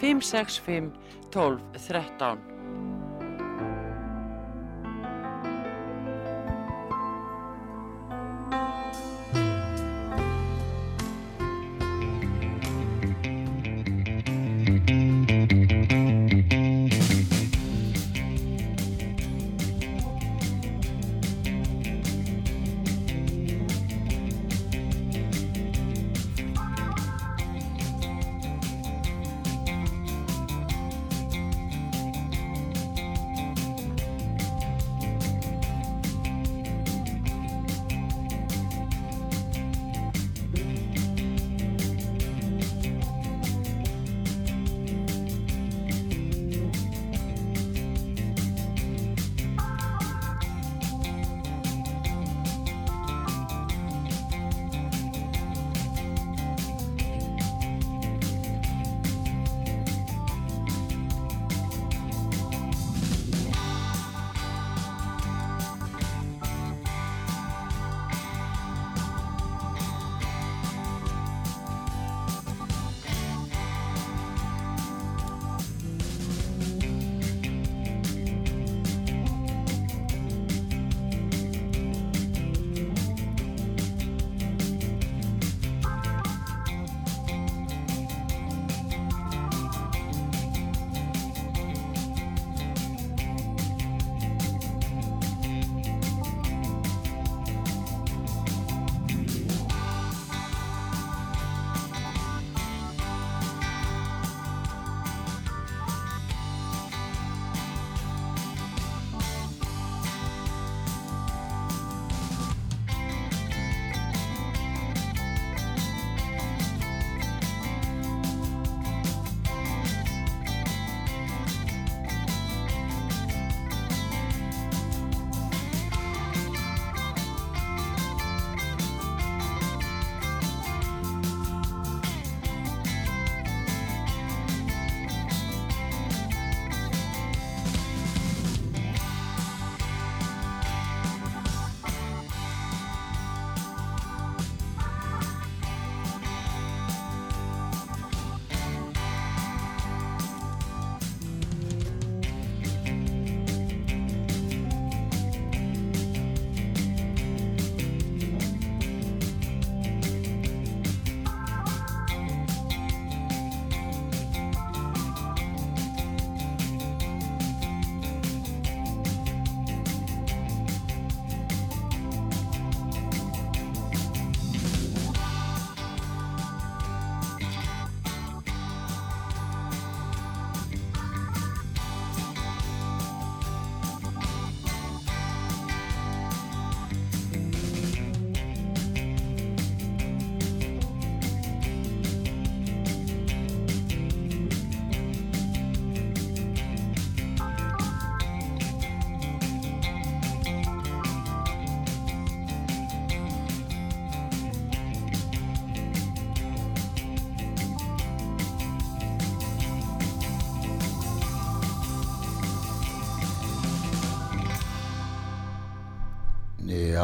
565 12 13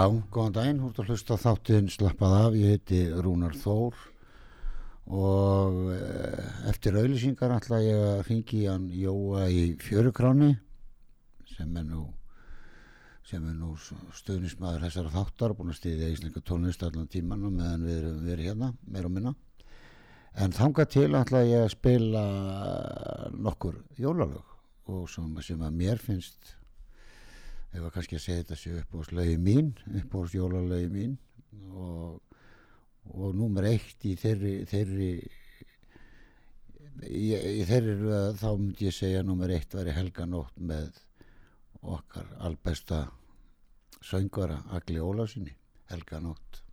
Já, góðan daginn, húrt að hlusta þáttinn slappað af, ég heiti Rúnar Þór og eh, eftir auðlýsingar ætla ég að ringi hann Jóa í fjörukráni sem er nú sem er nú stöðnismæður þessara þáttar búin að stiðja íslenska tónlist allan tíman og meðan við erum verið hérna meira og minna. En þanga til ætla ég að spila nokkur jólalög og sem að mér finnst ef að kannski að þetta séu upp á slögi mín upp á jólalögi mín og, og númer eitt í þeirri þeirri í, í þeirri röð þá myndi ég segja númer eitt væri helganótt með okkar albesta söngvara Agli Ólásinni helganótt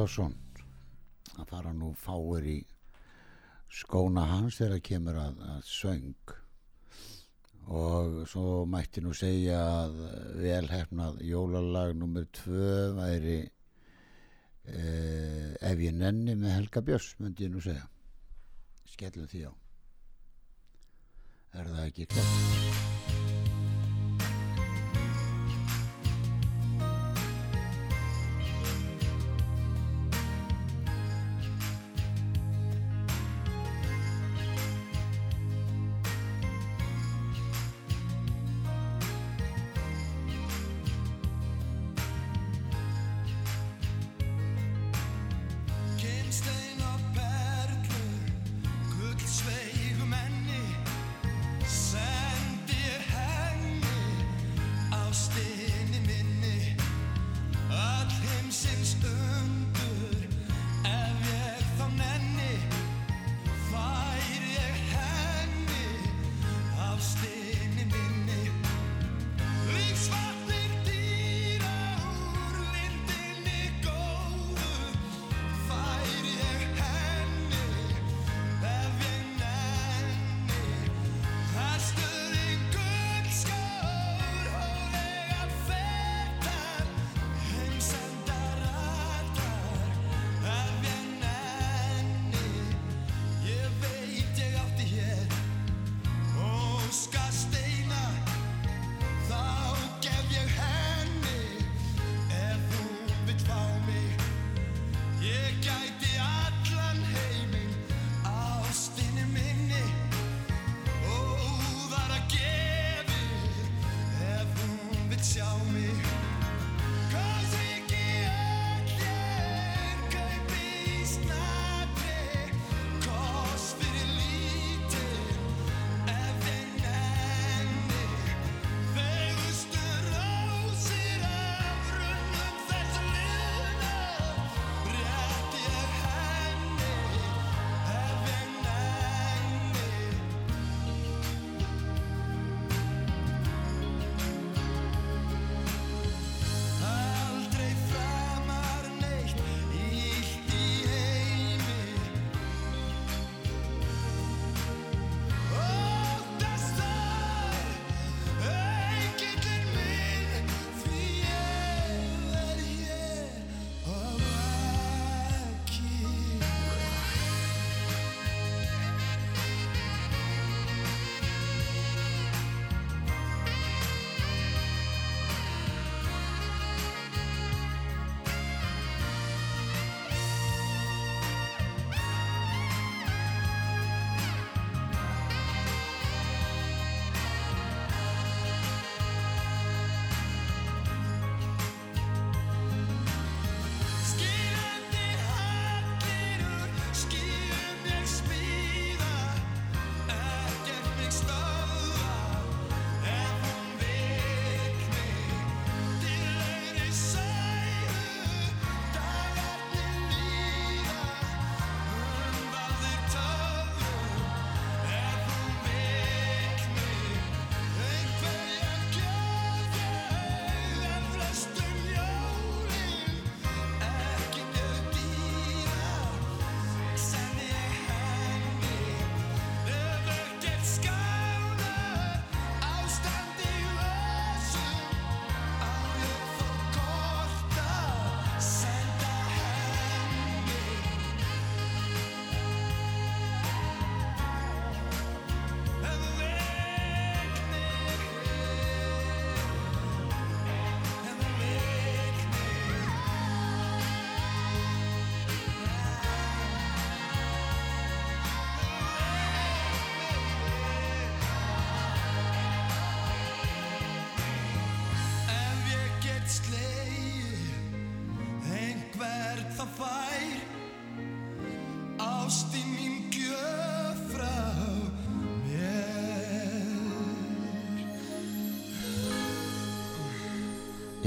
Ólafsson að fara nú fáir í skóna hans þegar það kemur að, að söng. Og svo mætti nú segja að velhefnað jólalag nummer tvö væri eh, ef ég nenni með Helga Björns myndi ég nú segja. Skellum því á. Er það ekki klart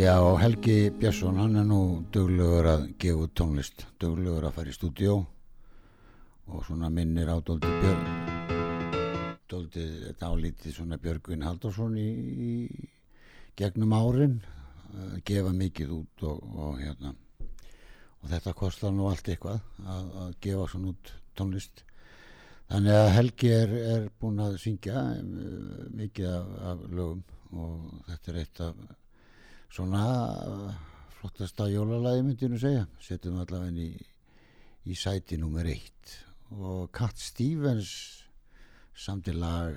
Já, Helgi Björnsson, hann er nú duglegur að gefa tónlist, duglegur að fara í stúdíó og svona minnir á Dóldi Björn, Dóldi dálítið svona Björgvin Haldursson í, í gegnum árin, gefa mikið út og, og hérna, og þetta kostar nú allt eitthvað að, að gefa svona út tónlist. Þannig að Helgi er, er búinn að syngja eh, mikið af, af lögum. Og þetta er eitt af svona flottasta jólalagi myndinu segja. Setjum allavega inn í, í sæti nummer eitt. Og Cat Stevens samti lag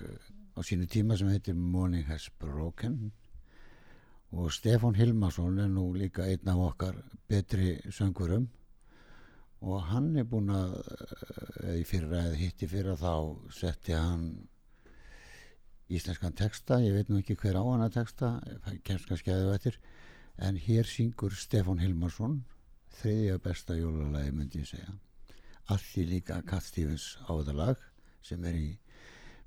á sínu tíma sem heitir Morning Has Broken og Stefán Hilmarsson er nú líka einn af okkar betri söngurum og hann er búinn að eða í fyrra eða hitti fyrra þá setti hann íslenskan texta, ég veit nú ekki hver á hana texta, kemst kannski að þau eftir. En hér syngur Stefán Hilmarsson þriðja besta jólalagi myndi ég segja. Að því líka Cat Stevens áðalag sem er í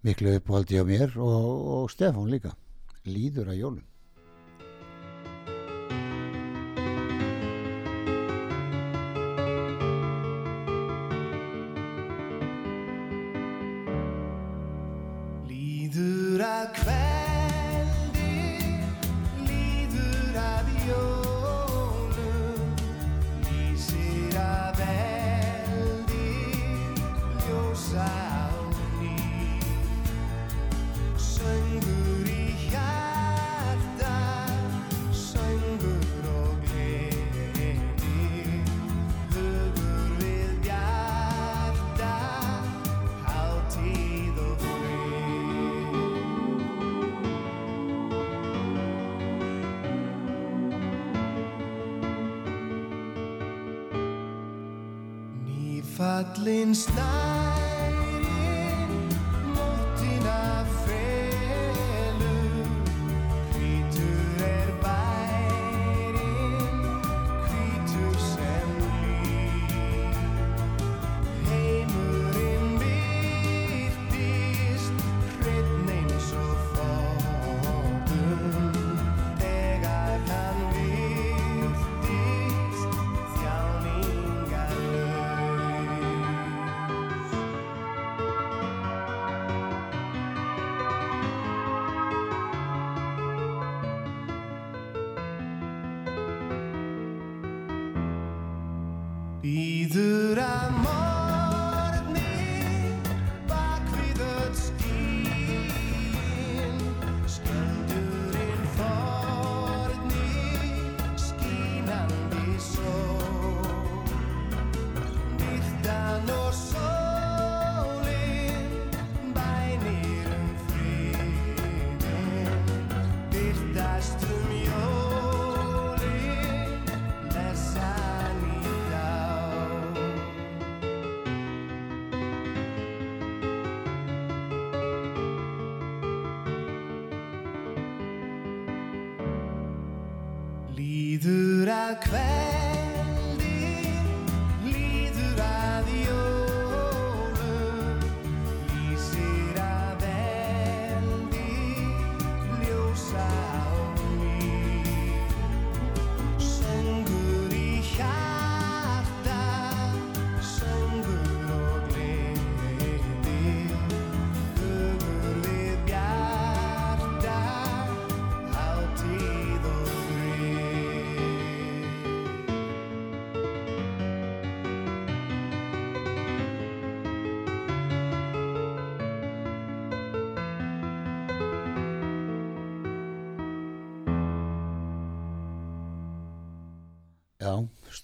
miklu upphaldi á mér og, og Stefán líka. Líður að jólum In style. Líður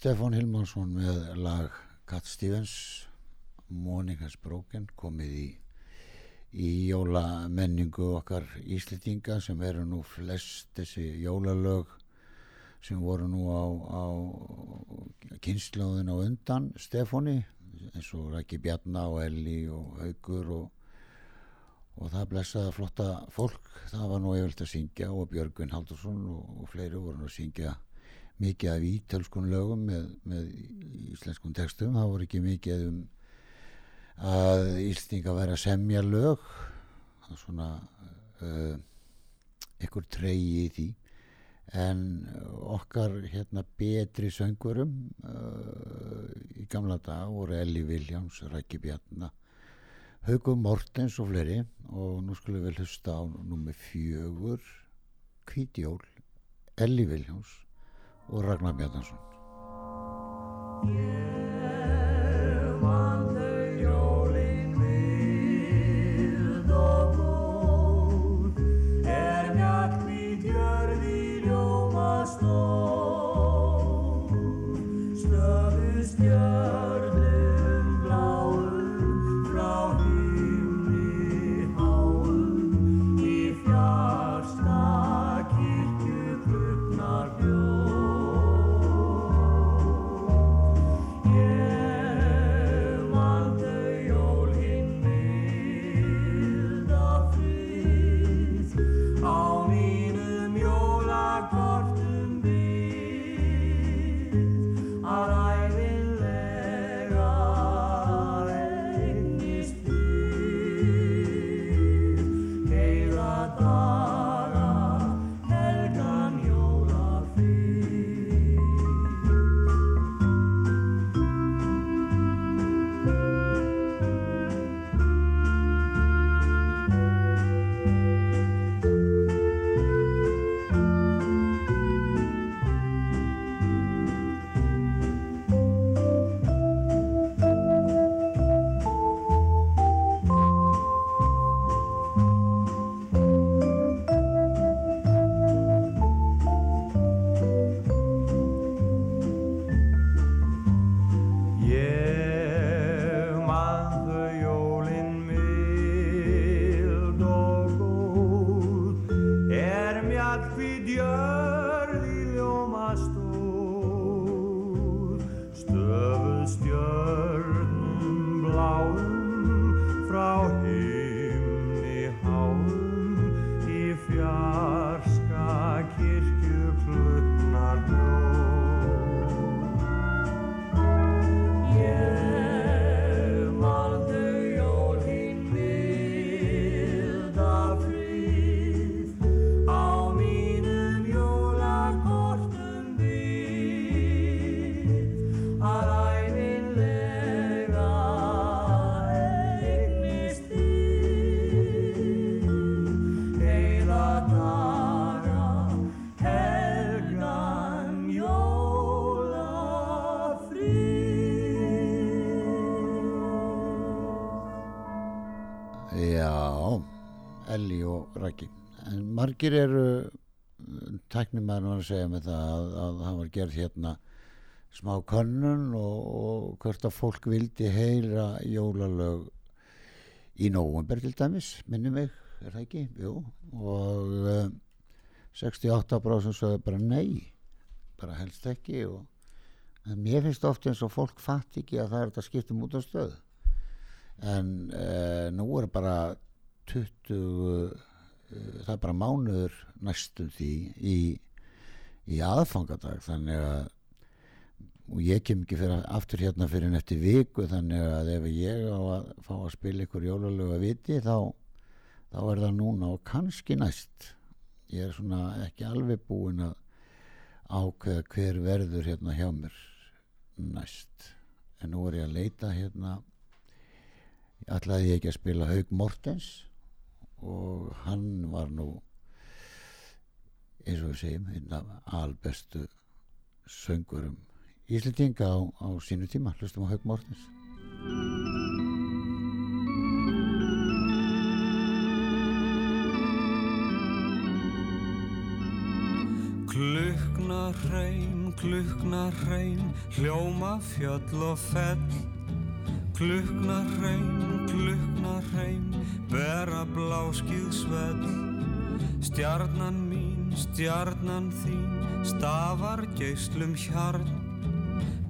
Stefán Hilmarsson með lag Cat Stevens Morning Has Broken komið í í jólamenningu okkar Íslitinga sem eru nú flest þessi jólalög sem voru nú á, á kynnslóðin á undan Stefáni eins og Rækki Bjarna og Elli og Haugur og, og það blessaða flotta fólk. Það var nú yfirlt að syngja og Björgvin Haldursson og, og fleiri voru nú að syngja mikið af ítölskun lögum með, með íslenskun textum. Það voru ekki mikið um að Íslinga væri að semja lög. Það er svona uh, ykkur treyji í því. En okkar hérna betri söngurum uh, í gamla dag voru Elli Viljáns, Rækki Bjarna Haugum Mortens og fleiri. Og nú skulum við hlusta á nummi fjögur Kvítjól Elli Viljáns og Ragnar Bjarnason that. Margir eru tæknumæður var að segja með það að, að það var gerð hérna smá könnun og, og hvert að fólk vildi heyra jólalög í nóvumber til dæmis, minni mig er það ekki, jú og uh, 68% sögðu bara nei bara helst ekki og mér finnst oft eins og fólk fatt ekki að það er þetta skiptum út á stöð en uh, nú er bara 20 uh, það er bara mánuður næstum því í, í aðfangadag þannig að og ég kem ekki fyrir aftur hérna fyrir eftir viku þannig að ef ég á að fá að spila ykkur jólalöga viti þá, þá er það núna og kannski næst. Ég er svona ekki alveg búin að ákveða hver verður hérna hjá mér næst. En nú er ég að leita hérna. Ætlaði ég ekki að spila Haug Mortens og hann var nú eins og við segjum einn af albestu söngurum Íslendinga á, á sínu tíma hlustum á Haug Mortens Kluknar hreim, kluknar hreim, hljóma fjöll og fell. Kluknar hreim, kluknar hreim, bera bláskið svell. Stjarnan mín, stjarnan þín, stafar geislum hjarn.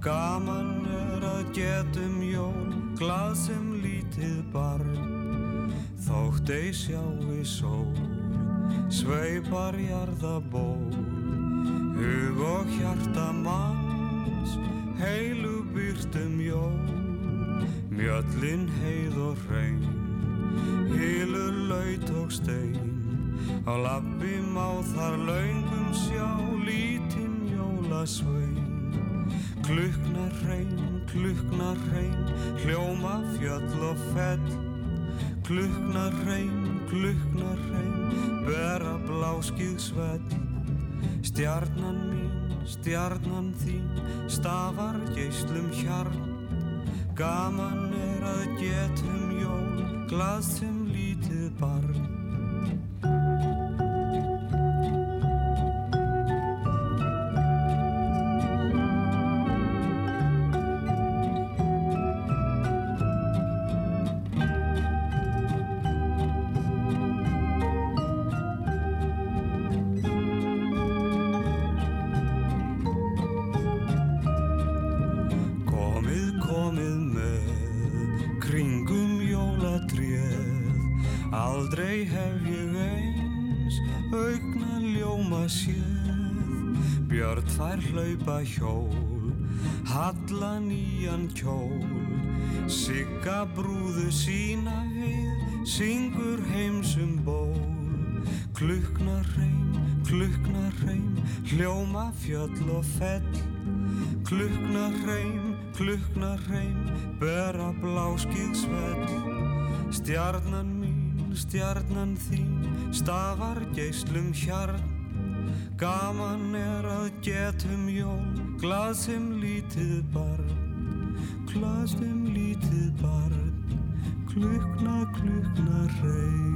Gaman er að getum jól, glað sem lítið barn. Þótt ei sjáu sól, sveipar jarðaból. Hug og hjarta manns, heilu byrtum jól. Mjöllin heið og hrein, hilur laut og stein, á labbi má þar laungum sjá lítinn jólasvein. Kluknar hrein, kluknar hrein, hljóma fjöll og fell, kluknar hrein, kluknar hrein, bera bláskið svell. Stjarnan mín, stjarnan þín, stafar geyslum hjarn, Gaman er að getum jól, glað sem lítið barn. Björn fær hlaupa hjól Halla nýjan kjól Sigga brúðu sína við Syngur heimsum ból Kluknar hreim, kluknar hreim Hljóma fjöll og fell Kluknar hreim, kluknar hreim, bera bláskið svell. Stjarnan mín, stjarnan þín, stafar geyslum hjarn. Gaman er að getum jól, glað sem lítið barn. Glað sem lítið barn, klukna, klukna hreim.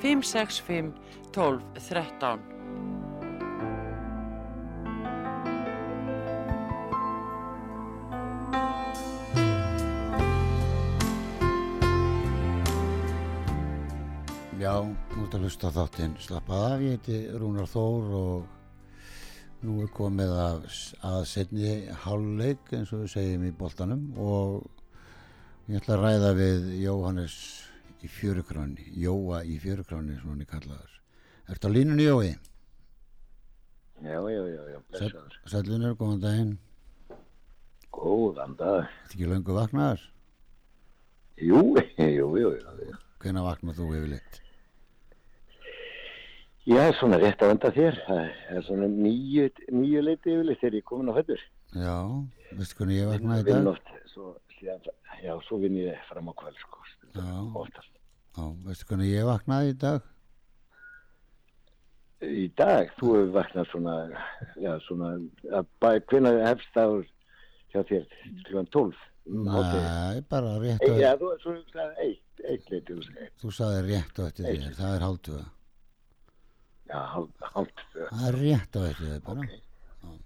565 12 13. Já, ert að hlusta þáttinn slappað af, ég heiti Rúnar Þór og nú er komið að, að setni hálfleik eins og við segjum í boltanum og ég ætla að ræða við Jóhannes í fjörukráni, Jóa í fjörukráni svona hann er kallaður. Ertu á línunni Jói? Já, já, já, já, blessaður. Sælunir, góðan daginn. Góðan dag. Þetta ekki löngu vaknaðar? Jú, jú, jú, jú. Hvenær vaknað þú yfirleitt? Já, svona rétt að venda þér. Það er svona nýju, nýju leiti yfirleitt þegar ég er komin á höfður. Já, veistu hvernig ég vaknaði oft, svo, já, svo vinn ég fram á kvöld, sko. Já. Oftast. Já, veistu hvernig ég vaknaði í dag? Í dag, þú hefur vaknað svona, já, svona, hvenær hefst það hjá þér, klukkan 12? um hádegi? Nei, bara rétt og Já, þú, sagði eitt, eitt leiti, þú sagði rétt á eftir þér, það er hálftuga. Já, hálf, hálf, Það er rétt á eftir þér bara. ok.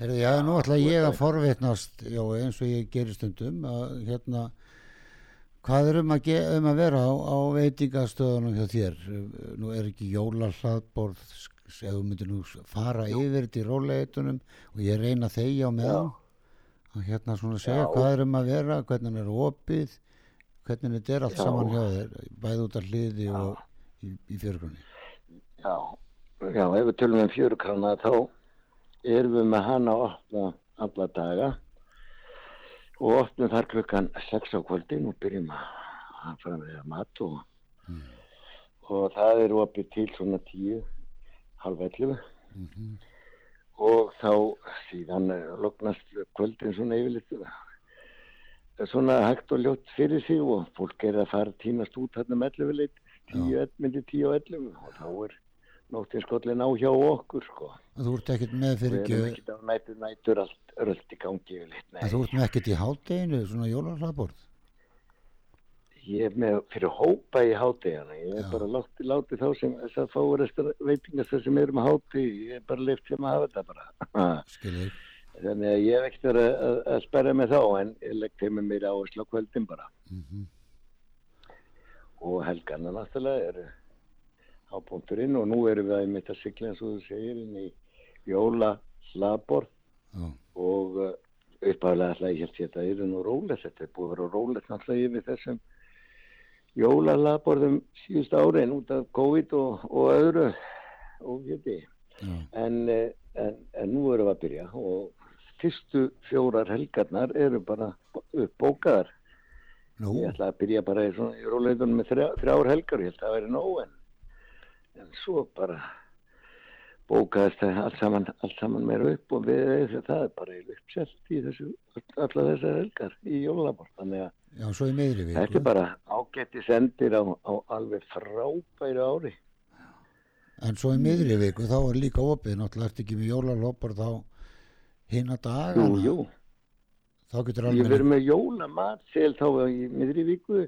Herðu, já, nú ætla ég að forvitnast, já, eins og ég gerir stundum, að hérna, hvað er um að, um að vera á, á veitingastöðunum hjá þér? Nú er ekki jólahlaðborð, eða þú myndir nú fara yfir þetta í róleitunum og ég reyna þegja á meðan. Og hérna svona segja Já. hvað er um að vera, hvernig er opið, hvernig þetta er allt Já. saman hjá þér, bæði út af hliði og í, í fjörgrunni. Já, já, ef við tölum um fjörukrána þá erum við með hana að opna alla daga og opnum þar klukkan 6 á kvöldin og byrjum að að mat og, og það er opið til svona 10, halv 11 og þá síðan eh, lognast kvöldin svona yfirleitt. Svona hægt og ljótt fyrir sig og fólk er að fara tímast út þarna með 11 leitt 10, myndi 10 og 11 og þá er nóttinn skollin á hjá okkur sko. Þú ert ekkert með Við fyrir erum ekki, ekkert á nætur nætur allt rölt í gangi yfirleitt. Nei, þú ert með ekkert í hátteginu, svona jólahlaðborð. ég er með fyrir hópa í háttegana. Ég er Já. bara látið láti þá sem þess að fáur veitingastar sem eru með hátti. Ég er bara leift sem að hafa þetta bara. Skiljið. Þannig að ég hef ekkert að, að, að sperra mig þá en ég legg með mér áherslu á kvöldin bara. Mm Og helgarna náttúrulega eru á punkturinn og nú erum við að mitt að sigla eins og þú segir inn í jóla hlaðborð Já, og uh, uppáðlega ætla ég að þetta eru nú rólegt, þetta er búið að vera rólegt náttúrulega yfir þessum jólalaborðum síðust árin út af COVID og, og öðru og geti. En, eh, en, en nú erum við að byrja og fyrstu fjórar helgarnar eru bara uppbókaðar. nú, Ég ætla að byrja bara í, í róleitunum með þrjá, þrjár helgar, ég held að það væri nóg en, en svo bara bókaðist það allt saman, allt saman meira upp og við það er bara uppselt í þessu, alla þessar helgar í jólabor. Þannig að já, svo í meðri þetta viku. er bara ágætti sendir á, á alveg frábæri ári. En svo í miðri viku þá er líka opið, náttúrulega ertu ekki með jólalopar þá hinn að Jú, dagana. jú, Þá getur ég alveg... verður með jólamatsel þá í miðri viku,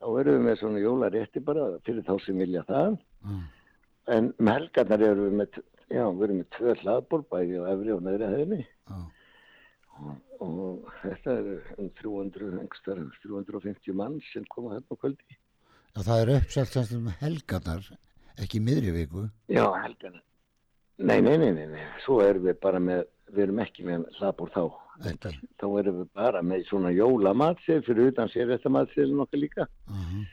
þá erum við með svona jólarétti bara fyrir þá sem vilja það. Já, En með helgarnar erum við með, já, við erum með tvö hlaðból bæði á efri og neðri hefni já, og, og þetta er um 300, einhverstaðar, 350 mann sem koma hérna á kvöldi. já, það er uppselt sem sem helgarnar, ekki miðri viku. Já, helgarnar. Nei, nei, nei, nei, nei, svo erum við bara með, við erum ekki með hlaðból þá. Ekki. Þá erum við bara með svona jólamatsel fyrir utan sér þetta matselin okkar líka. Uh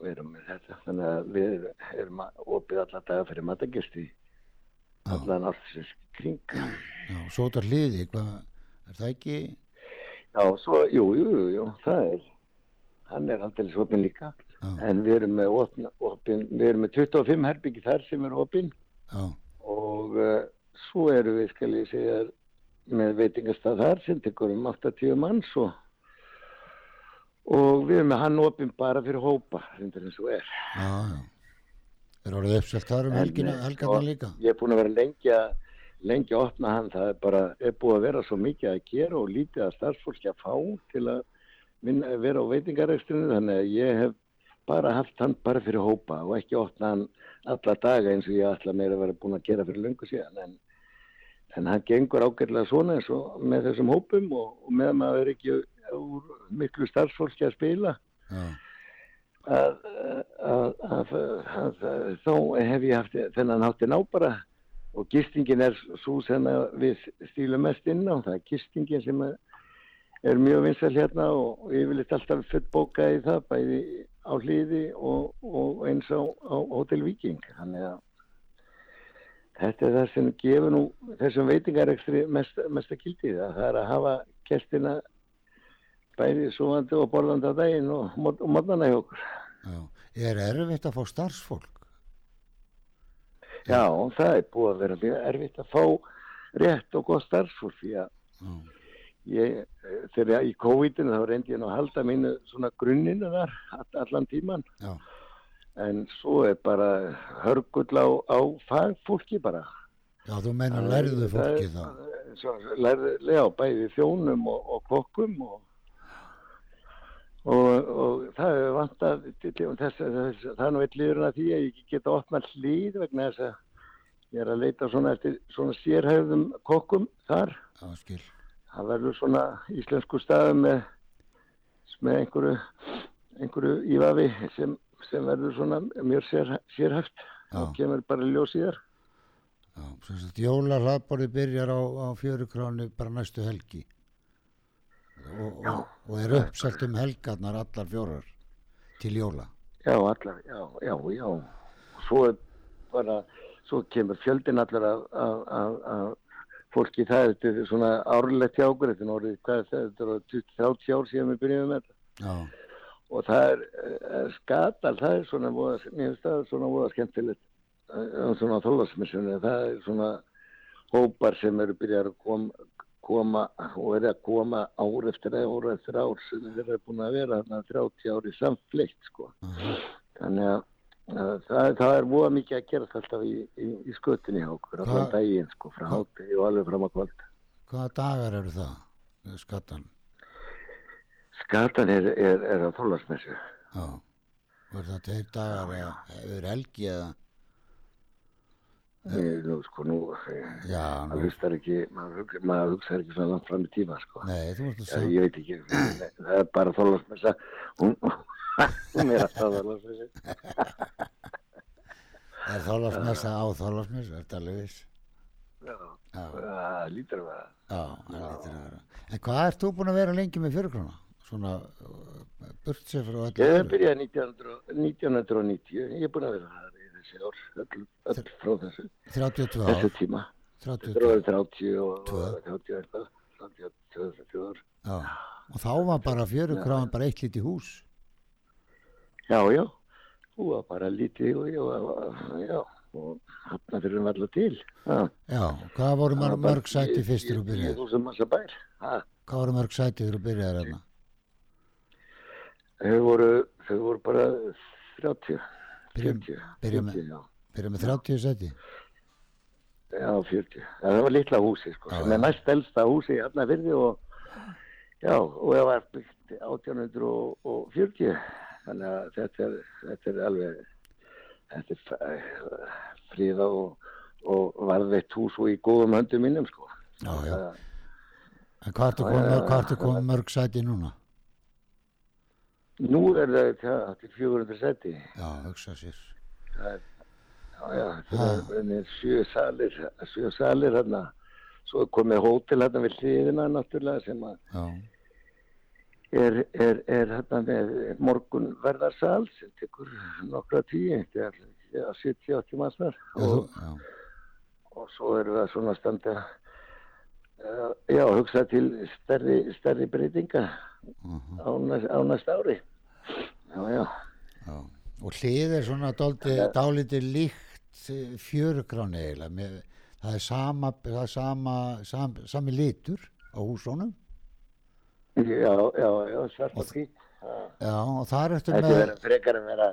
Við erum með þetta, þannig að við erum að opið alla daga fyrir matagesti, Já. allan ársins kring. Já, svo út af hliði, er það ekki? Já, svo, jú, jú, jú, jú, það er, hann er aldrei opinn líka, Já, en við erum með opin, opin, við erum með 25 herbyggi þar sem er já, og uh, svo eru við, skal ég segja, með veitingastað þar sem tekur um 80 manns og, og við erum með hann opinn bara fyrir hópa, reyndir eins og er. já, já. Er orðið uppselt þar um helgina, og líka? Ég er búin að vera lengi að lengi að opna hann, það er bara er búið að vera svo mikið að gera og lítið að starfsfólki að fá til að vinna, vera á veitingarekstrinu þannig að ég hef bara haft hann bara fyrir hópa og ekki opna hann alla daga eins og ég ætla meira að vera búin að gera fyrir löngu síðan en, en hann gengur ágætlega svona eins og með þessum hópum og, og með maður er ekki úr miklu starfsfólki að spila að, að, að, að, þá hef ég haft þennan háttinn á bara og gistingin er svo sem við stílum mest inn á. Það er gistingin sem er, er mjög vinsal hérna og, ég vil alltaf fullbóka í það bæði á hlýði og, og eins á, á Hotel Viking. Þannig að þetta er það sem gefur nú þessum veitingarekstri mest, mesta kildið að það er að hafa kestina bæði svoandi og borðandi á daginn og, og mótnana hjá okkur. Er erfitt að fá starfsfólk? Já, það er búið að vera mjög erfitt að fá rétt og gott starfsfólk því að ég, þegar í COVID-19 þá reyndi ég nú að halda mínu svona grunninu þar all- allan tíman já, en svo er bara hörgull á, á fagfólki bara. já, þú meina lærðu fólki þá? Svo, lærðu, já, bæði þjónum og, og kokkum og Og, og það er vant að það er nú eitt liður að því að ég geta opnað hlýð vegna þess að ég er að leita svona eftir svona sérhæfðum kokkum þar Já, skil. það verður svona íslensku staðum með, með einhverju einhverju ívafi sem, sem verður svona mjög sér, sérhæft og kemur bara ljós í þér Já, sem sagt, jólarhlaðborði byrjar á, á fjöru kránu bara næstu helgi. Og, og, og er uppselt um helgarnar allar fjórar til jóla. já, allar, já, já, já. Og svo er bara svo kemur fjöldin allar af fólki það þetta er svona árlegt hjá okkur þetta er orðið, hvað er það, þetta er orðið 30 ár síðan við byrjum með þetta. Já, og það er, er skatal, það er svona finnst það svona voða skemmtilegt uh, svona þólasmissunni, það er svona hópar sem eru byrjar að koma, koma og eru að koma ár eftir ár eftir ár sem þeir eru búin að vera þarna 30 ári samfleitt sko. aha, þannig að það, það er voða mikið að gera alltaf í, í, í skötunni hjá okkur Hvað- daginn sko, frá hátegi og alveg fram að kvöld hvaða dagar eru það? Skattan. Skatan er, er, er að þólasmissu Já. Er það tveir dagar eða er helgi eða? nú sko nú Já, maður hugsaður ekki maður, hugsa, maður hugsaður ekki svona langt fram í tíma sko. nei, þú ert að Já, segja. ég veit ekki, það er bara þólasmessa hún, hún er alltaf þólasmessa Er þólasmessa á þólasmessa? Er þetta alveg viss? já, það lítur að vera já, það lítur að vera. En hvað ert þú búin að vera lengi með fjörukrána? Svona uh, burt sér frá öllu ég byrjaði 1900 1990 ég er búin að vera það í þessi ár öll, öll frá þessu, 32 þessu ár. tíma þetta 32 er orðið 30 og Tvö. og 30 eitthvað 32, 33 ár Já, og þá var bara fjörukráin bara eitt lítið hús. já, já, þú var bara lítið og já, já og hafna fyrir um allar til já Já, hvað voru var mörg, sæti tíu- og byrjaði? Hvað voru mörg sæti fyrir að byrjaði hérna? Þau voru þau voru bara 30 Byrjum- 40 byrjum með- 40, já. Byrjaði með 30 sæti? já, 40 já, það var litla húsi sko, sem er næst elsta húsi í Hafnarfirði og já, og það var byggt 1840 þannig að þetta er, þetta er alveg þetta er fríða og, og varðveitt hús og í góðum höndum minnum sko Já, já. En hvað ertu komið mörg sæti núna? Nú er það það til 400 seti Já, hugsa sér. það er já, já, það er, það sjö salir sjö salir hérna svo komið hótel hérna við hliðina náttúrulega sem að er, er, er hérna með morgun verðarsal sem tekur nokkra tíu þetta er já, 70-80 mannsnar já, þú, og, og svo erum við að svona standa uh, já, hugsa til stærri, stærri breytinga mhm, á, næst, á næst ári já, já já. Og hlið er svona dálítið, líkt fjörugráni eiginlega það er sama það er sama, sam, sami litur á húsónum Já, já, já, svart og hvít. já og það er eftir Þetta með verður frekar að vera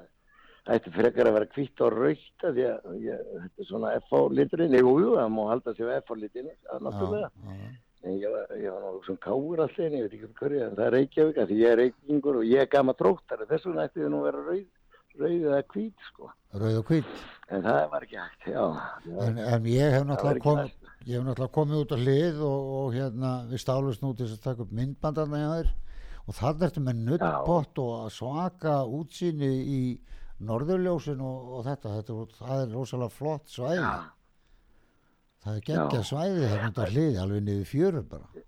Þetta frekar að vera hvitt og raukt því að ég, þetta er svona FH liturinn, jú, jú, það má halda við FH liturinn, það er náttúrulega. já, já, En ég var, ég var nú svona káur allir, en ég veit ekki hverju, en það er Reykjavík, því ég er Reykjavíkur og ég er gama tróttari, þess vegna ætti þið nú að vera rauð, rauð eða hvít, sko. rauð og hvít? En það var ekki hægt, já. en, en ég hef náttúrulega komið ég hef náttúrulega komið út á hlið og, og hérna við stálust nú til að taka upp myndbandarna hjá þér. Og það ertu með nuttbott og svaka útsýni í norðurljósin og, og þetta, þetta er- það er rosalega flott svæði það er geggja Já. svæði þarna út á hlið alveg niður fjörur bara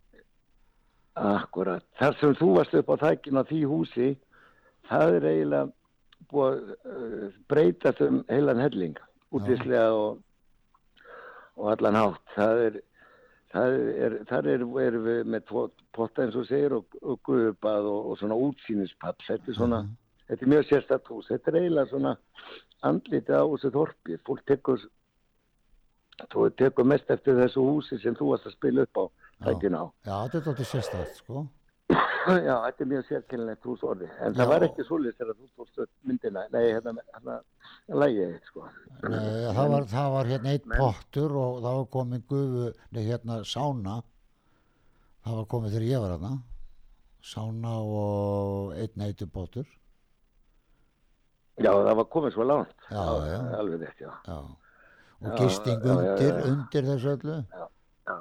akkurat. Þar sem þú varst upp á þækkin á því húsi, það er eiginlega búið að uh, breytast um heilan helling, útíslega og, og allan hátt. Það er, það er, þar er, erum við með tvo potta eins og segir og, og guðubað og, og svona útsýnispall. Þetta er svona, þetta er mjög sérstætt hús. Þetta er eiginlega svona andlitið á þessu þorpi. Fólk tekur, þú tekur mest eftir þessu húsi sem þú varst að spila upp á þækkinu á. já, þetta er þetta sérstætt sko Já, þetta er mjög sérkennilegt hús orði. En það Já. var ekki svolítið þegar þú fórst myndina. Nei, hérna, hérna, lægið, sko. Nei, það, var, það var hérna eitt Men- pottur og það var komið gufu, nei hérna sána það var komið þegar ég var hérna sána og einn eitur pottur Já, það var komið svo langt. Já, já. Alveg rétt, já. já. Og gisting undir, undir þessu öllu Já, já.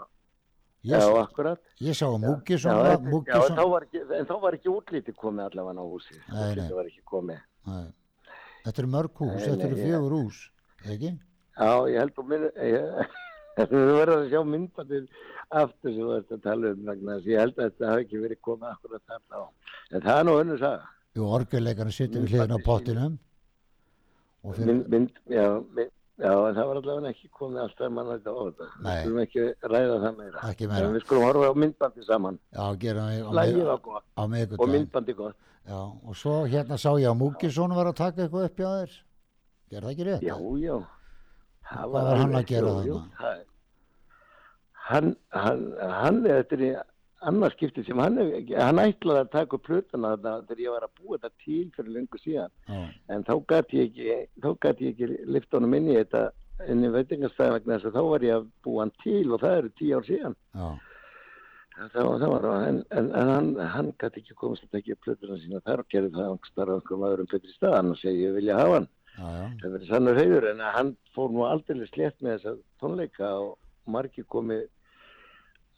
ég, Já, akkurat. ég sá Múkisson þetta- en þá var ekki útlítið komið allavega á húsi. Útlítið var ekki komið. Nei. þetta eru mörg hús, Nei, þetta eru fjögur hús ekki? Já, ég held að þú verður að sjá myndbandir aftur sem þú ert að tala um ég held að þetta hafi ekki verið komið akkurat þarna á. En það er nú önnur saga. Jú, orgelleikarinn sittur við hliðin á pottinum mynd, mynd, já, mynd, já, en það var allavega ekki komið alltaf mann þetta á þetta. Nei. Við skulum ekki ræða það meira. Ekki meira. En við skulum horfa á myndbandi saman. já, gera mig á, Lægið var gott á og miðgudaginn myndbandi gott. Já, og svo hérna sá ég að Múkisson var að taka eitthvað upp hjá þér. Gerði það ekki rétt? Já, já. Hvað var hann að gera það- Hann, hann, hann, þetta er í annars skipti sem hann, hann ætlaði að taka plötuna þarna þegar ég var að búa þetta til fyrir lengur síðan. Já, En þá gæti ég ekki, þá gæti ég ekki lift honum inn í þetta inn í veitingastæði vegna þess að þá var ég að búa hann til og það eru tíu ár síðan. já, Það var, það var, en, en, en hann, hann gæti ekki komast að tekja plötuna sína þar og gerði það angstar á einhverjum öðrum betri stað, annars segi ég vilja hafa hann. Það verið sannur heiður en hann fór nú aldrei slétt með þessa tónleika og margir komi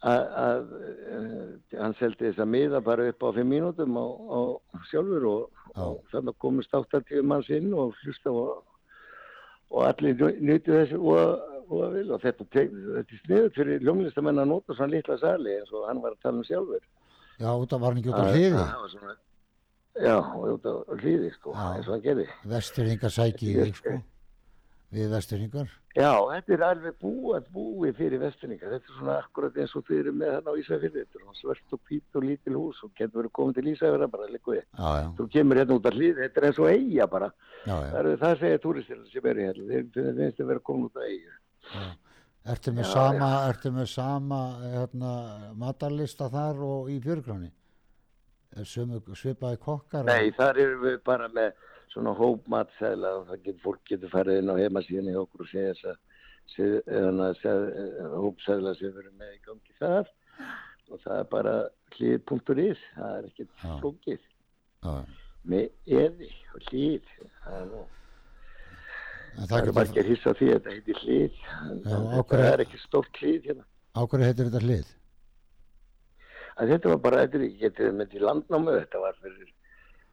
að, uh, hann seldi þess að miða bara upp á fimm mínútum á, á sjálfur og, og þannig komist 80 manns inn og hlusta og, og allir nýttu þessu og, og, þetta, þetta er sniðut fyrir ljónlistamenn að nota svona litla sali eins og hann var að tala um sjálfur. já, af var hann ekki út Að- hliði. Já, út á hliði sko, eins og hann gerði. Vesturhingar sæki í Ég- þig, sko. Við vesturhingar. Já, þetta er alveg búið, búið fyrir vestinninga. Þetta er svona akkurat eins og þið eru með þarna á Ísafjörði. Þetta er svona svört og hvít og lítil hús og getur verið komið til Ísafjörða bara já, Þú kemur hérna út af hlið, þetta er eins og eiga bara. já, Það, já. er, það segja túristir sem eru hérna. Þeir þeir finnst að vera komin út af eiga. Ertu með Já, sama, ertu með sama hérna, matarlista þar og í fjörgráni? Svipaði kokkar? Nei, þar erum við bara með svona hópmatsæla og það getur, fólk getur farið inn á heimasíðan í okkur og segja þess að hópsæla sem við erum með í gangi þar. Og það er bara hlið.is, það er ekkert flókið. Með eði og hlýð það er nú það það er getur, margir hissa á því að þetta heitir hlýð hverju- er ekki stórt hlýð hérna. ákveður heitir þetta hlið? að þetta var bara, þetta er ekki getið með til landnámu þetta var fyrir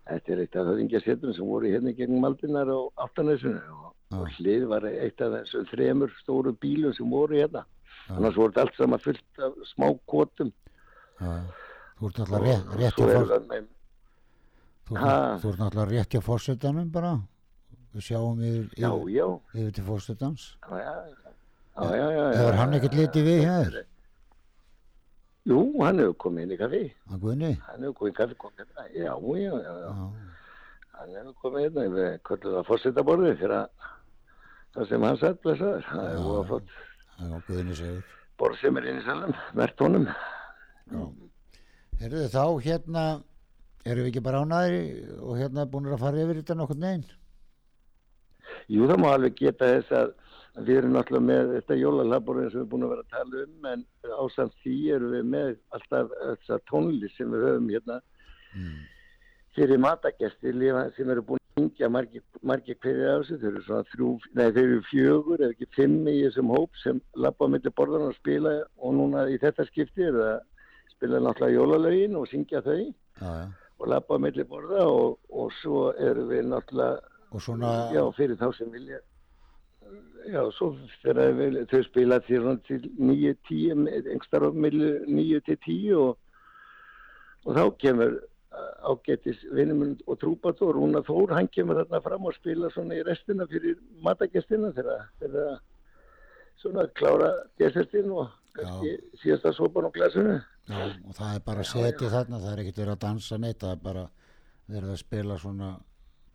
þetta er eitt af höfðingjasetum sem voru hérna gegnum aldinnar á aftanæsunu og, Já. og hlýð var eitt af þessum þremur stóru bílum sem voru hérna Já. annars voru þetta allt saman fullt af smá kvotum Já, já. Þú ert náttúrulega rétt, hjá fórsetanum bara. Við sjáum yfir, já, yfir, já, yfir til fórsetans. já, já, já, já, já, já Hefur hann ekkert litið við hjá þér? Jú, hann hefur komið inn í kaffi. Að Guðni? hann hefur komið í kaffi komið hérna. Já, já, já, já. Já, hann hefur komið hérna við köllum það fórsetaborðið fyrir að það sem hann satt blessaður, það er Já. voða flott. Það er Guðni segur borð sem er inn í salum, mert honum. Herðu þá hérna erum við ekki bara ánæðri og hérna búin að fara yfir þetta nokkur neginn Jú, það má alveg geta þess að við erum náttúrulega með þetta jólalaborinn sem við erum búin að vera að tala um en ásamt því erum við með alltaf þessa tónlist sem við höfum hérna mm. fyrir matagestir lifa- sem eru búin að hingja margir, margir af þessu, þau eru svona þrjú, nei þau eru fjögur eða ekki fimm í þessum hóp sem á milli borðan og spila og núna í þetta skipti eru að spila náttúrulega jólalögin og syngja þau já, já. og á milli borða og, og svo erum við náttúrulega og svona já, fyrir þá sem vilja já, svo þegar við, þau spila til, svona til 9-10 engstar á milli 9-10 og, og þá kemur ágættis vinnumund og trúbat og Rúna Þór, hann kemur þarna fram og spila svona í restina fyrir matagestina þegar að svona klára desertin og síðasta sopan á glasinu. Já, og það er bara setið þarna það er ekkert verið að dansa neitt það er bara verið að spila svona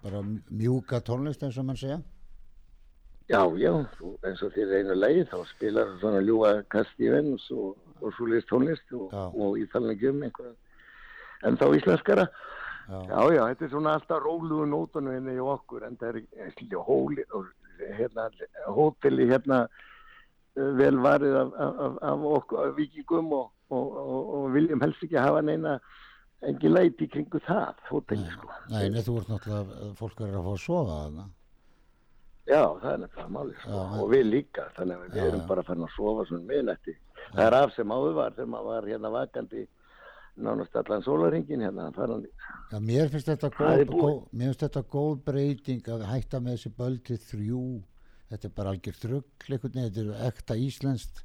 bara mjúka tónlist eins og mann segja Já, já, eins og þér einu leið þá spilar svona ljúa kasti venns og, og svo list tónlist og, og í talningi um einhverja en þá íslenskara. Já, Já, já, þetta er svona alltaf rólugu nótunum henni í okkur en það er hóli hérna, hóteli hérna eh, vel varið af, af, af, af okkur, af vikingum og, og, viljum helst ekki hafa neina engin leiti í kringu það hóteli, sko. nei, nei, þú ert náttúrulega fólk er að fá að sofa þarna Já, það er nefnilega máli, sko. Já, og við líka, þannig að við Já, erum já. bara farin að sofa svona miðnætti. Það er af sem áður var þegar maður var hérna vakandi nánast allan sólaringin hérna, faran, Já, mér finnst þetta góð, góð, mér finnst þetta góð breyting að hætta með þessi böld til þrjú þetta er bara algjör þrugg þetta er ekta íslenskt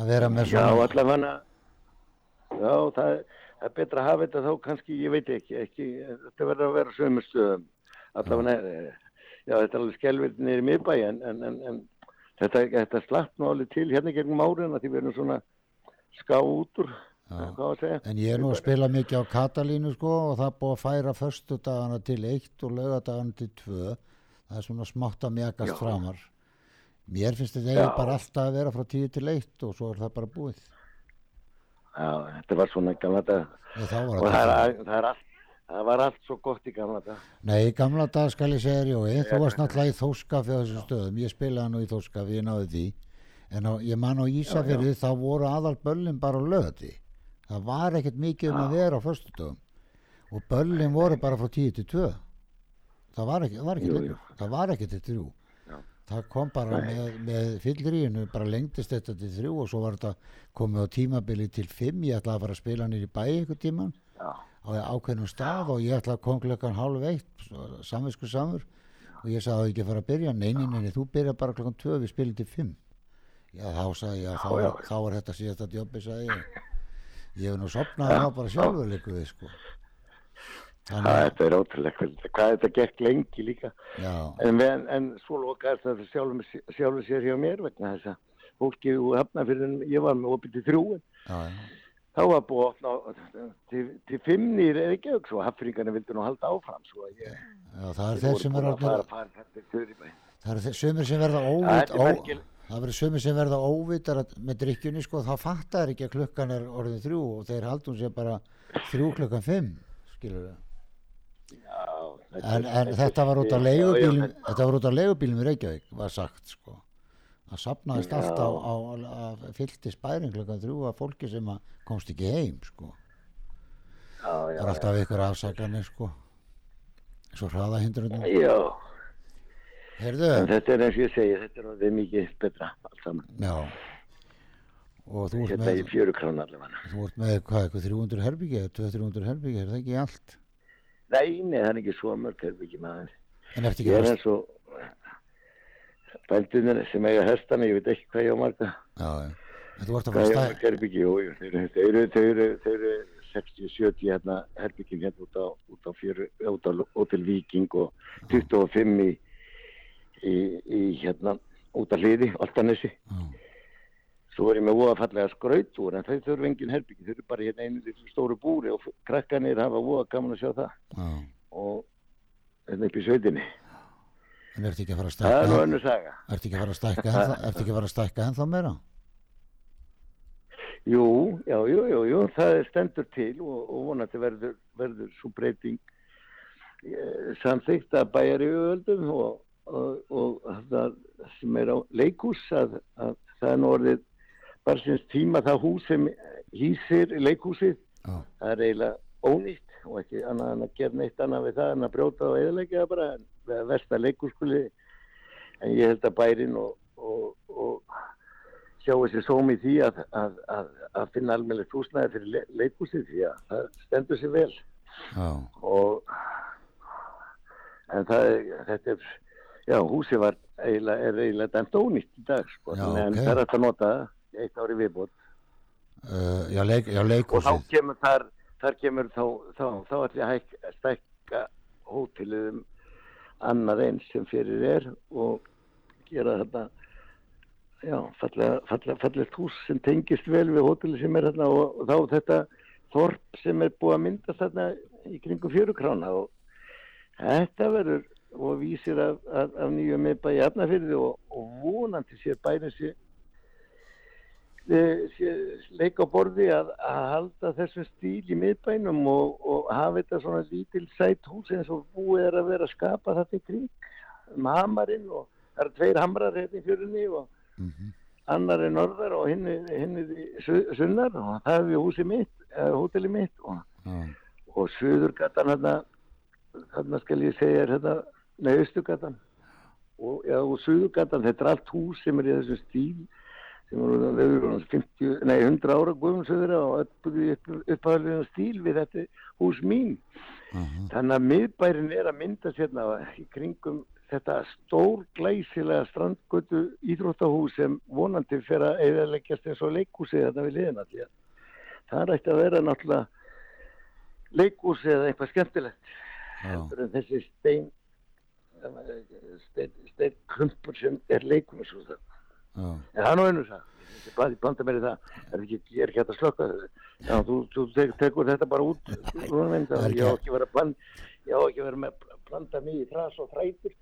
að vera með Já, svona allavega Já, það, er- það er betra að hafa þetta þá kannski, ég veit ekki, ekki þetta verður að vera sömur stöðum allavega, já, þetta er alveg skelvild niður í miðbæ en, en, en, en þetta, þetta nú alveg til hérna gegnum árin að því við erum svona ská út úr að en ég er nú að spila mikið á Katalínu sko og það er búið að færa förstu dagana til eitt og laugadagana til tvö. Það er svona smátt að mjagast Já. framar. Mér finnst þetta eiginlega bara alltaf að vera frá tíu til eitt og svo er það bara búið. Já, þetta var svona Nei, þá var og þetta það er, það er allt það var allt svo gott í gamla dag Nei, í gamla dag skal ég segja þér, Jói, þú varst náttúrulega í þóskafi á þessum stöðum, ég spilaði nú í þóskafi, ég náði því, en á, ég man á Ísafirði þá voru aðal böllin bara löði, það var ekkert mikið um að vera á föstudögum. Og böllin voru bara frá 10 til 2, það var ekki, það var ekki, Jú, lengur, jú. það var ekki til 3, Já. það kom bara með, með fyllriðinu, bara lengdist þetta til 3 og svo var þetta komið á tímabili til 5, ég ætlaði að fara að spila nýri bæ einhvern tíman á ákveðnum stað og ég ætla að koma klukkan hálf eitt samvisku samur. Og ég sagði að ekki að fara að byrja? Nei, nei, nei, nei, þú byrja bara klukkan tvö við spilum til fimm. Já, þá sagði ég að Já, þá var þetta síðasta djópi sagði ég. Ég hef nú sopnað þá bara sjálfur líku við sko. Það, þannig að, þetta er ótrúlega hvað- hvað þetta gekk lengi líka? En, en, en svo lokaðist það sjálfum, sjálfum sér hjá mér vegna þess að fólki úr hafnafyrðin, ég var með opið til þrjúin, já, já, þá var búið að opna til, til fimmni í Reykjavík, svo hafnfringarnir vildu nú halda áfram, svo að ég... já, það er þeir sem er Þuribæ. það er þeir sumir sem verða Ja, óvit þetta er ó, merkilegt. það verður sumir sem verða óvitar að- með drikkjunni sko, þá fattar ekki að klukkan er orðin þrjú og þeir haldum sér bara þrjú klukkan fimm skilur það En, er- en þetta var út já, leigubílum þetta var út á leigubílum í Reykjavík var sagt sko það sapnaðist Já. allt á, á, á fyllti spæring klukkan þrjú að fólki sem að komst ekki heim sko. Já, það já, er alltaf ykkur afsakanir sko. Svo hraða hindrunum. Já, þetta er eins og ég segi, þetta er orðið mikið betra allt saman. já. Og þú ert Þetta með þú ert með hvað, eitthvað 300 herbyggi 200-300 herbyggi, er það ekki allt? Nei, nei, það er ekki svo mörg, það er ekki maður. en eftir ekki bændunir sem eiga hestana, ég veit ekki hvað ég á marga. já, Hvað fara ég á marga herbyggi, þeir, eru- þeir, eru- þeir, eru- þeir eru 60-70 hérna herbyggin hérna út á, út á fjöru, út á Hotel Viking og 25 í, í, í hérna út á hliði, Altanesi. já, Svo er ég með voða fallega skrautúr en þau þurfa engin herbyggi, þau eru bara hérna einu stóru búri og krakkanir hafa voða gaman að sjá það já. og hérna upp í sveitinni. En ertu ekki að fara að það er nú stækka önnur saga. Ertu ekki að fara að stækka ertu ekki að fara að stækka ennþá meira? Jú, já, jú, jú, jú, það er stendur til og, og vonandi verður, verður svo breyting eh, samþykkt að bæjar í öðuldum og, og, og það sem er á leikús að, að það er nú orðið bara sinns tíma það hús sem hýsir leikúsið, Já, það er eiginlega ónýtt og ekki annað en að gera neitt annað við það en að brjóta og eðalegja það bara en versta leikúskuli en ég held að bærin og, og, og sjá þessi sómi því að, að, að, að finna almennilegt húsnæði fyrir le leikúsið því að það stendur sér vel. Já, og en það er, þetta er já, húsið var eiginlega, er eiginlega dæmt ónýtt í dag sko, Já, en ok. það er hægt að nota það eitt ári viðbútt uh, já, leik, já og þá kemur þar, þar kemur þá, þá, þá ætli að hæk, stækka hótelið um annað eins sem fyrir er og gera þetta já, fallega, fallega, fallegt hús sem tengist vel við hótelið sem er þarna og, og þá þetta þorp sem er búið að mynda þarna í kringum fjörukrána og þetta verður og vísir af, af, af nýju miðbæ í Arnafyrði og, og vonandi sér bærin sér eh, leika á borði að, að halda þessum stíl í miðbænum og, og hafa þetta svona lítil sætt hús eins og búið er að vera að skapa þetta í kring um hamarinn og það eru tveir hamrar hérna í fjörunni og Mhm. annar er norðar og hinn er, sunnar og það hefur húsið mitt, eða hóteli mitt og, Já, og suðurgatan hérna, þarna skal ég segja er þetta, nei, austugatan og, já, og suðurgatan, þetta er allt hús sem er í þessum stíl sem eru þau eru orðin 50, nei, 100 ára guðum söður og öll upp, upphæðlega stíl við þetta hús mín. Aha, þannig að miðbærin er að mynda sérna í kringum þetta stór glæsilega strandgötu íþróttahús sem vonandi fer að eðaleggjast eins og leikhúsið þetta við liðina því að það ætti að vera náttúrulega leikhúsið eða eitthvað skemmtilegt heldur en þessi stein stein, stein klumpur sem er leikhús en það er nú einu það ég blanda mér í það. Er ekki, ég er ekki hægt að slökka já, þú, þú tek, tekur þetta bara út minn, Það ég á ekki- verið að blanda ég á ekki verið að blanda mig í þras og þrætur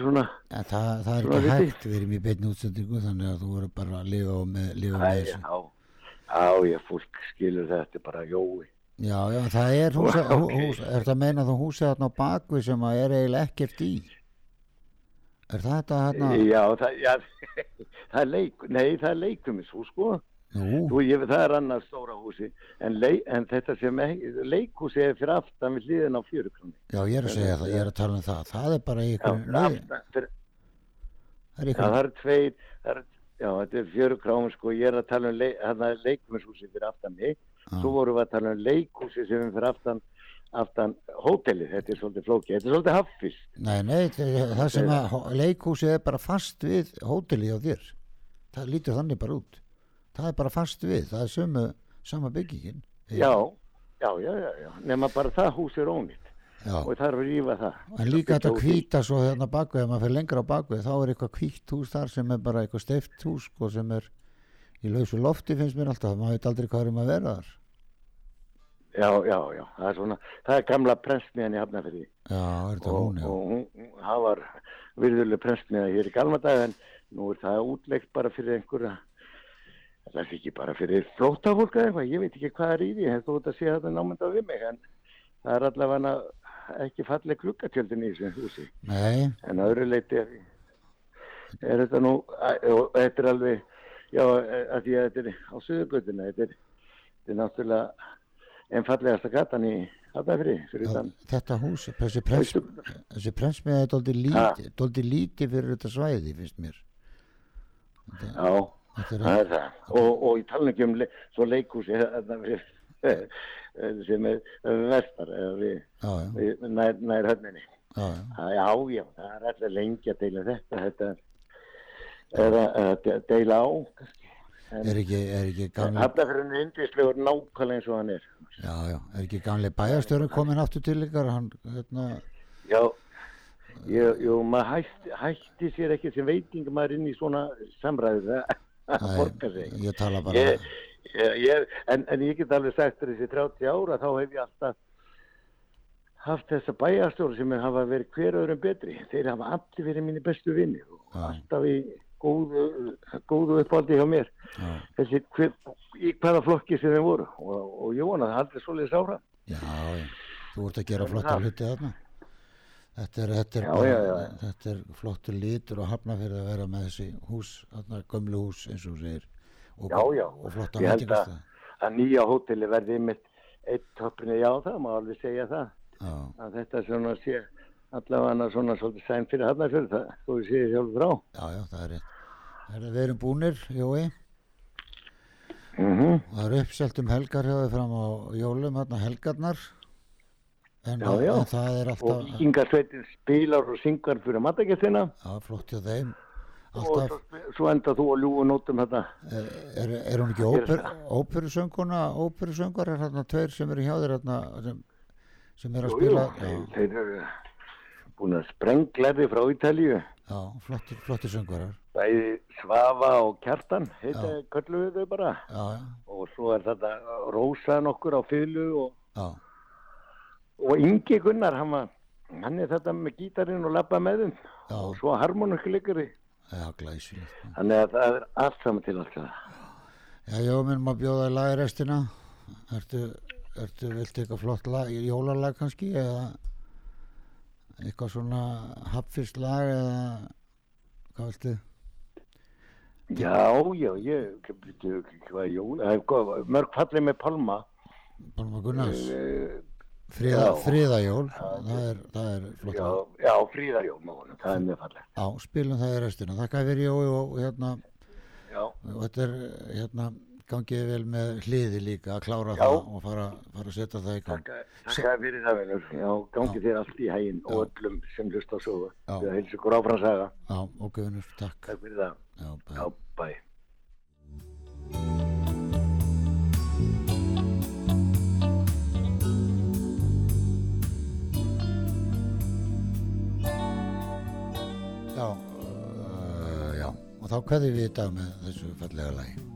svona en það, það er ekki hægt. Við erum í beinni útsendingu þannig að þú verður bara að lifa með, lifa Æ, með þessu. já, já, fólk skilur þetta bara jói. Já, já, það er hús, hús er það að meina þú húsið þarna á bakvið sem að er eiginlega ekkert í er það þetta hérna já, það, já, það er leik nei, það er leikumishús sko. Þú, ég, það er annars stóra húsi en, leik, en þetta sem leikhúsi er fyrir aftan við hliðin á fjörukroni já, ég er að segja það, ég er að tala um það. Það er bara aftan, fyrir, það er Já, ykkur það eru tveir, það er, já, þetta er fjöru kráum, sko, ég er að tala um leik, hérna, leikmennshúsi fyrir aftan mig, svo vorum við að tala um leikhúsi sem er fyrir aftan, aftan hótelið, þetta er svolítið flókið, þetta er svolítið haffis. Nei, nei, það sem að leikhúsið er bara fast við hótelið á þér. Það lítur þannig bara út. Það er bara fast við, það er sömu sama byggingin. Já, já, já, já, já, nema bara það hús er ónýtt. Já. og það er að rífa það. En líka þetta hvíta svo hérna bakvið, ef maður fyrir lengra á bakvið, þá er eitthvað hvítt hús þar sem er bara eitthvað steift hús sko, sem er í lausu lofti finnst mér alltaf, maður veit aldrei hvað er um að vera þar. Já, já, já, það er svona, það er gamla prestmiðan í Hafnafyrði Já, er þetta hún, já. og hún, það var virðuleg prestmiða hér í Galmadag en nú er það útleikt bara fyrir einhverja, það er ekki bara fyrir flótafólk eða eitthvað, ég veit ekki hvað er í því, þú ert að sé þetta námynda við mig, en það er allavega ekki falleg klukkatjöldin í þessu húsi, Nei, en öðru leiti er, er þetta nú, og þetta er alveg, já, að því að þetta er á söðugötuna, þetta er, þetta er náttúrulega einn fallegasta gatan í Hafnafri, þetta hús, þessi prens, þessi prensmið er dóldi líti, dóldi líti fyrir þetta svæði, finnst mér. Já, Þetta er, það er það. Og, og ég tala ekki um le svo leikhúsi sem er vestar við, já, já, við nær, nær höfninni. já, já, Já, það er alltaf lengi að deila þetta. Þetta er að, að de- deila á. kannski. En er ekki, er ekki gamli, Hafnafjörðin er indislegur nákvæmlega eins og hann er. já, já, er ekki gamli bæjarstjórun komin aftur til ykkar, hann, hérna, Já, ég, jú, maður hætti, hætti sér ekki sem veitingamaður inn í svona samræðu það að borga sig. Ég tala bara, ég, ég, ég, en, en ég get alveg sagt þessi 30 ára þá hef ég alltaf haft þessa bæjarstjóri sem hafa verið hver öðrum betri. Þeir hafa allir verið mínir bestu vinni og alltaf í góðu, góðu uppáldi hjá mér. Já, Þessi hver, í hvaða flokki sem þeir voru og, og Jóna það aldrei svoleiðis ára. já, já. Þú ert að gera Það er flotta það. hluti þarna. Þetta er, þetta, er Já, bara, já, þetta er flottur lítur og hafna fyrir að vera með þessi hús, þarna gömlu hús eins og þú segir. Og. Og flotta Ég held að, að nýja hóteli verði mitt eitt toppinni, já það má alveg segja það. Að þetta svona sé allavega svona svolítið sæn fyrir hafnarfjörð, það þú séð sjálf frá. já, já, það er rétt. Herra, við erum búnir, Jói. Mm Það er uppselt um helgar hjá þau fram á jólum, hérna helgarnar. En, Já, já. en það er Og alltaf, vikingarsveitin spilar og syngar fyrir matagestina já, flott hjá þeim. og Alltaf, svo, svo enda þú að ljúa nótum þetta. er, er, er hún ekki óper, óperusönguna, óperusöngar er hérna tveir sem eru hjá þér hérna, sem, sem er að spila, jú, þeir eru búin að sprenglefi frá Ítalíu. já, flottir, flottir söngarar, Bæði Svafa og Kjartan, heita kölluðu þau bara. já, já, Og svo er þetta Rósa nokkur á fylgu og, og Ingi Gunnar, hann, var, hann er þetta með gítarinn og labba með þeim. Og svo harmonikkuleikari. já, glæsilegt. Þannig að það er allt saman til allt. Já, já, minn maður bjóða í lagrestina, ertu, ertu, viltu eitthvað flott lag, jólalag kannski, eða eitthvað svona hapfist lag, eða hvað viltu? Já, já, ég, er góð- mörg fallið með Palma. Pálma Gunnars, Eh, fríðajól, það er, það er flott Já, já, honum, það er mjög fallið. Já, spilum það í restina. Þakka fyrir Jói og hérna, Já, og þetta er, hérna, gangið vel með hliði líka að klára Já. það og fara, fara að setja það í gang. takk fyrir það, vinnur. Já, gangi þér allt í hæginn Já. og öllum sem hlust á sögu. Það heilsu ykkur áfram saga. Já, ok, vinnur, takk. Takk fyrir það. Já, bæ. Já, bæ. Já, uh, já, og þá kveðum við í dag með þessu fallega lagi.